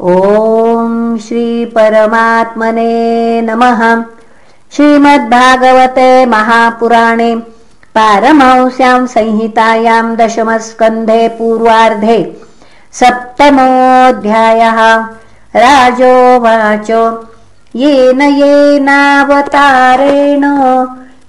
ॐ श्रीपरमात्मने नमः। श्रीमद्भागवते महापुराणे पारमंस्यां संहितायां दशमस्कन्धे पूर्वार्धे सप्तमोऽध्यायः। राजोवाच। येन येनावतारेण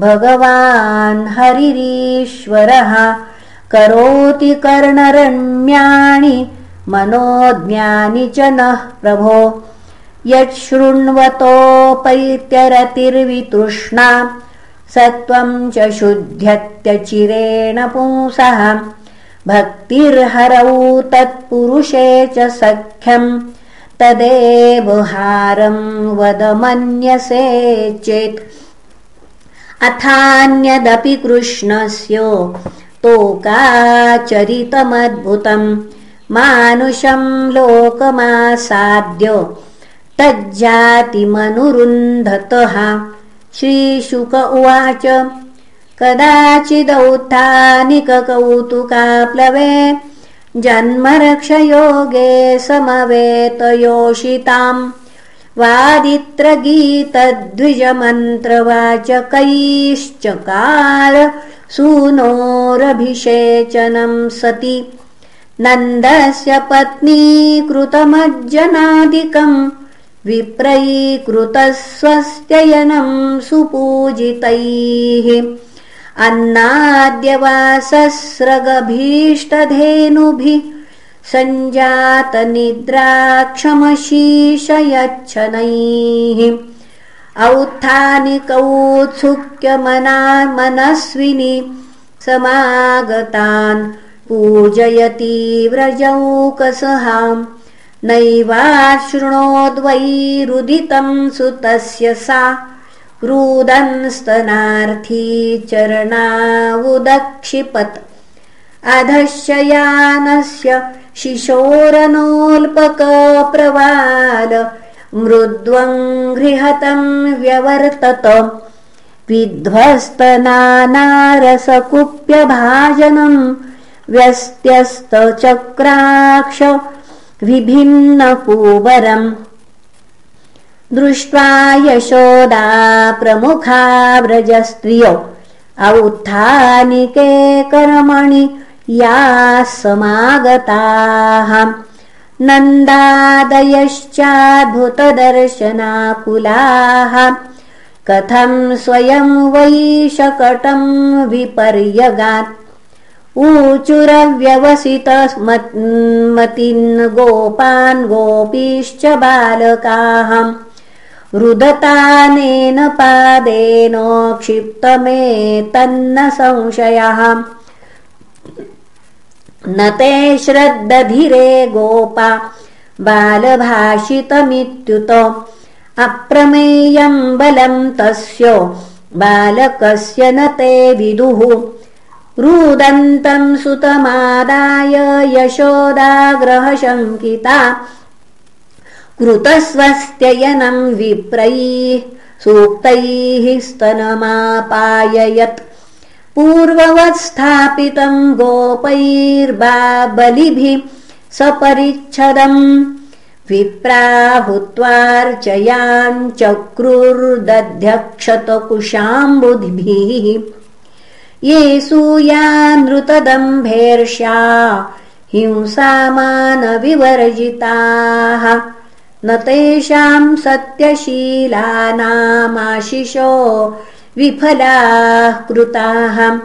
भगवान् हरिरीश्वरः करोति कर्णरण्याणि मनोज्ञानि च नः प्रभो। यच्छृण्वतोपैत्यरतिर्वितृष्णा। सत्त्वं च शुद्ध्यत्यचिरेण पुंसः। भक्तिर्हरौ तत्पुरुषे च सख्यम् तदेव हारं वदमन्यसे चेत्। अथान्यदपि कृष्णस्य। तोकाचरितमद्भुतम् मानुषं लोकमासाद्य तज्जातिमनुरुन्धतः। श्रीशुक उवाच कदाचिदौत्थानिककौतुकाप्लवे जन्मरक्षयोगे समवेतयोषिताम्। वादित्रगीतद्विजमन्त्रवाचकैश्चकार सूनोरभिषेचनम् सति नन्दस्य पत्नीकृतमज्जनादिकम् विप्रैकृतस्वस्त्ययनम् सुपूजितैः अन्नाद्यवासस्रगभीष्टधेनुभिः सञ्जातनिद्राक्षमशीषयच्छनैः औत्थानिकौत्सुक्यमना मनस्विनि समागतान् पूजयति व्रजौकसहाम् नैवाशृणोद्वैरुदितं सुतस्य सा। रुदन्स्तनार्थी चरणावुदक्षिपत्। अधश्चयानस्य शिशोरनोल्पकप्रवाल। मृद्वङ्घ्रिहतं व्यवर्तत। विध्वस्तनानारसकुप्यभाजनम् व्यस्त्यस्तचक्राक्ष विभिन्नपूबरम् दृष्ट्वा यशोदा प्रमुखा व्रजस्त्रियो औत्थानिके कर्मणि या समागताः नन्दादयश्चाद्भुतदर्शनाकुलाः कथं स्वयं वैशकटं विपर्यगात् ऊचुरव्यवसितमतिन् गोपान् गोपीश्च बालकाः। रुदतानेन पादेन क्षिप्तमे तन्न संशयः। न ते श्रद्दधिरे गोपा बालभाषितमित्युत। अप्रमेयम् बलम् तस्य बालकस्य न ते विदुः रुदन्तम् सुतमादाय यशोदाग्रहशङ्किता। कृतस्वस्त्ययनम् विप्रैः सूक्तैः स्तनमापाययत्। पूर्ववत्स्थापितम् गोपैर्बा बलिभिः सपरिच्छदम् विप्राहुत्वार्चयाञ्चक्रुर्दध्यक्षतकुशाम्बुद्भिः ये सूयानृतदम्भेर्ष्या हिंसामानविवर्जिताः। न तेषाम् सत्यशीलानामाशिषो विफलाः कृताः।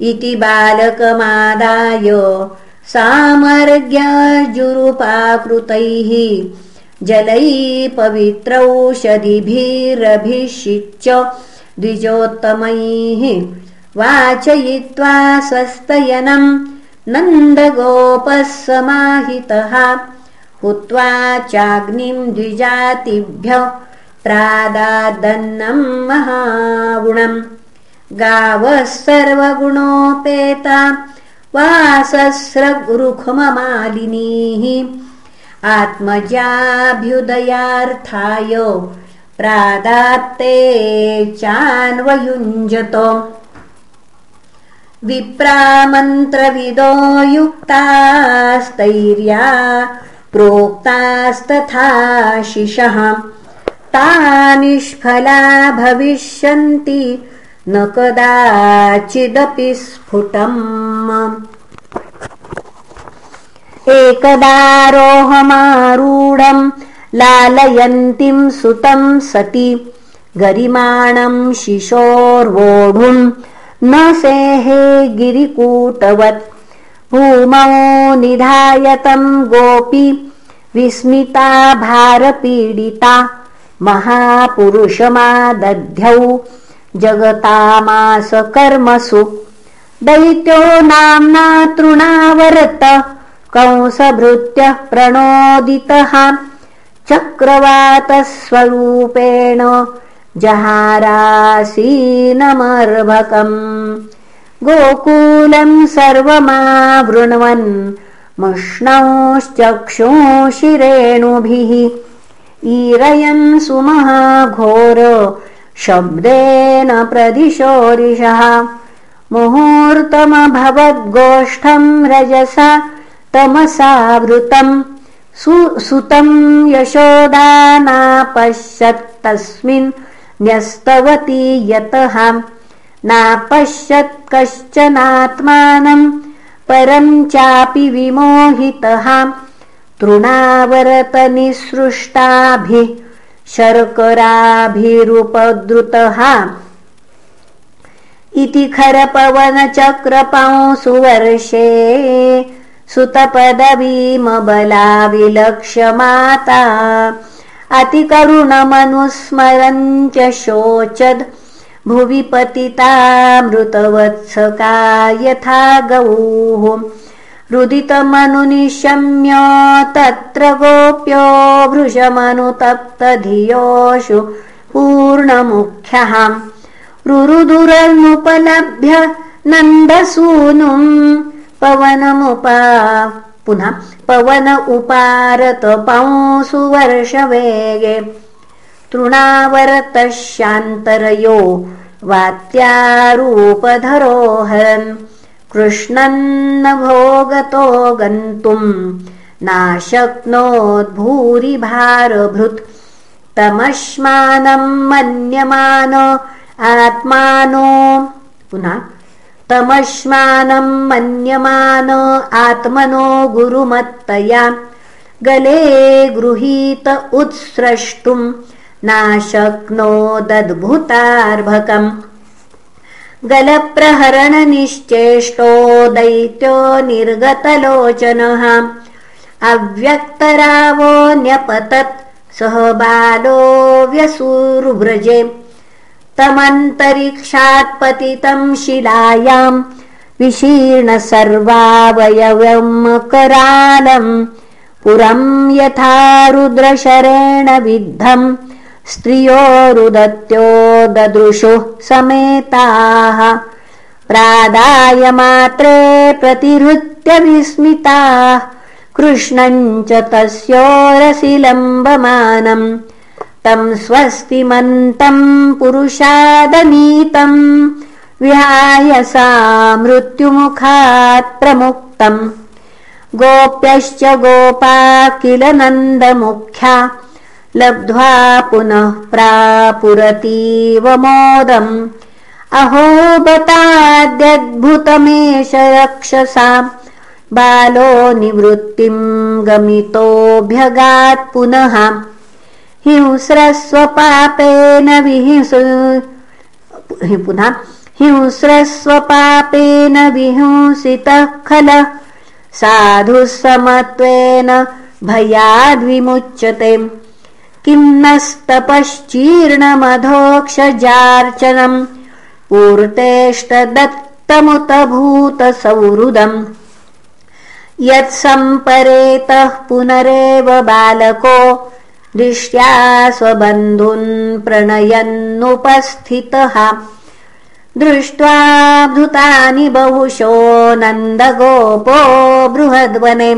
इति बालकमादाय सामर्ग्यजुरुपाकृतैः जलैः पवित्रौषधिभिरभिषिच्य द्विजोत्तमैः वाचयित्वा स्वस्तयनम् नन्दगोपः समाहितः हुत्वा चाग्निम् द्विजातिभ्य प्रादादन्नम् महागुणम्। गावः सर्वगुणोपेता वासस्रगुरुखममालिनीः। आत्मजाभ्युदयार्थाय प्रादात्ते चान्वयुञ्जत विप्रामन्त्रविदो युक्तास्तैर्या प्रोक्तास्तथाशिषः ता निष्फला भविष्यन्ति न कदाचिदपि स्फुटम्। एकदारोहमारूढम् लालयन्तीम् सुतम् सति गरिमाणम् शिशोर्वोढुम् न सेहे गिरिकूटवत्। भूमौ निधायतम् गोपी विस्मिता भारपीडिता महापुरुषमादध्यौ जगतामास कर्मसु दैत्यो नाम्ना तृणावर्त कंसभृत्यः प्रणोदितः। चक्रवातस्वरूपेण जहारासीनमर्भकम्। गोकुलम् सर्वमावृण्वन् मुष्णौश्चक्षुषिरेणुभिः। ईरयन् सुमहाघोर शब्देन प्रदिशोरिषः। मुहूर्तमभवद्गोष्ठम् रजसा तमसावृतम्। सुतम् यशोदानापश्यत्तस्मिन् न्यस्तवती यतः। नापश्यत् कश्चनात्मानम् परम् चापि विमोहितः। तृणावरतनिसृष्टाभिः शर्कराभिरुपद्रुतः। इति खरपवनचक्रपांसुवर्षे सुतपदवीमबला विलक्ष्यमाता अतिकरुणमनुस्मरन् च शोचद् भुवि पतितामृतवत्सका यथा गौः रुदितमनुनिशम्य तत्र गोप्यो भृशमनुतप्तधियोषु पूर्णमुख्यः। रुरुदुरनुपलभ्य नन्दसूनुम् पवनमुपा पुनः पवन उपारतपांसुवर्षवेगे तृणावरतशान्तरयो वात्यारूपधरोहरन् कृष्णन्न भोगतो गन्तुम् नाशक्नोद्भूरिभारभृत् तमश्मानम् मन्यमान आत्मानो। पुनः तमश्मानम् मन्यमान आत्मनो गुरुमत्तया। गले गृहीत उत्स्रष्टुम् नाशक्नोदद्भुतार्भकम्। गलप्रहरणनिश्चेष्टो दैत्यो निर्गतलोचनः। अव्यक्तरावो न्यपतत् सह बालो व्यसूरुव्रजे तमन्तरिक्षात्पतितम् शिलायाम् विशीर्ण सर्वावयवम् करालम् पुरम् यथा रुद्रशरेण विद्धम् स्त्रियो रुदत्यो ददृशुः समेताः। प्रादायमात्रे प्रतिहृत्य विस्मिताः कृष्णम् च तस्योरसिलम्बमानम् स्वस्तिमन्तम् पुरुषादनीतम् विहाय सा मृत्युमुखात् प्रमुक्तम्। गोप्यश्च गोपा किल नन्दमुख्या लब्ध्वा पुनः प्रापुरतीव मोदम्। अहो बताद्यद्भुतमेष रक्षसा बालो निवृत्तिम् गमितोऽभ्यगात् पुनः हिंस्रस्वपापेन विहिंस। पुनः हिंस्रस्वपापेन विहिंसितः खल। साधुः समत्वेन भयाद्विमुच्यते। किं नस्तपश्चीर्णमधोक्षजार्चनम् पूर्तेष्टदत्तमुत भूतसौहृदम् यत्सम्परेतः पुनरेव बालको दृष्ट्या स्वबन्धून् प्रणयन्नुपस्थितः। दृष्ट्वा भृतानि बहुशो नन्दगोपो बृहद्वने।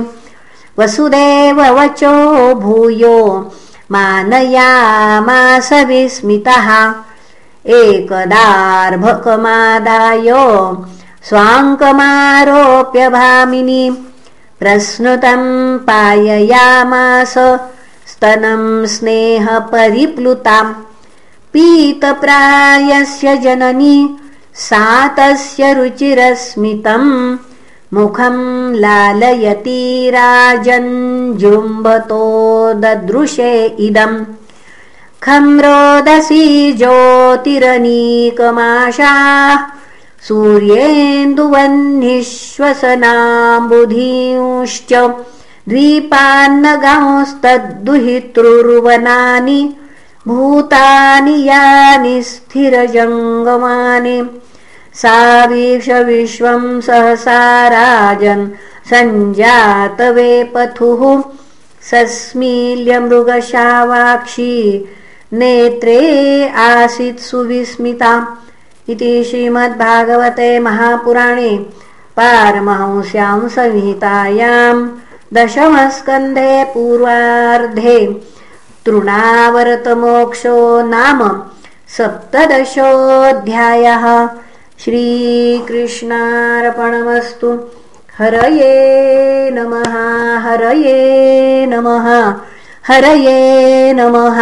वसुदेव वचो भूयो मानयामास विस्मितः। एकदार्भकमादाय स्वाङ्कमारोप्य भामिनी प्रस्नुतं पाययामास स्तनं स्नेहपरिप्लुताम्। पीतप्रायस्य जननी सा तस्य रुचिरस्मितम्। मुखं लालयती राजञ्जुम्बतो ददृशे इदम्। खं रोदसी ज्योतिरनीकमाशा सूर्येन्दुवह्निश्वसनाम्बुधींश्च द्वीपान्नगांस्तद्दुहितृर्वनानि भूतानि यानि स्थिरजङ्गमानि। सा विश्वं सहसा राजन् सञ्जातवेपथुः सस्मील्यमृगशावाक्षी नेत्रे आसीत् सुविस्मिता। इति श्रीमद्भागवते महापुराणे पारमहंस्यां संहितायां दशमस्कन्धे पूर्वार्धे तृणावरतमोक्षो नाम सप्तदशोऽध्यायः। श्रीकृष्णार्पणमस्तु। हरये नमः हरये नमः हरये नमः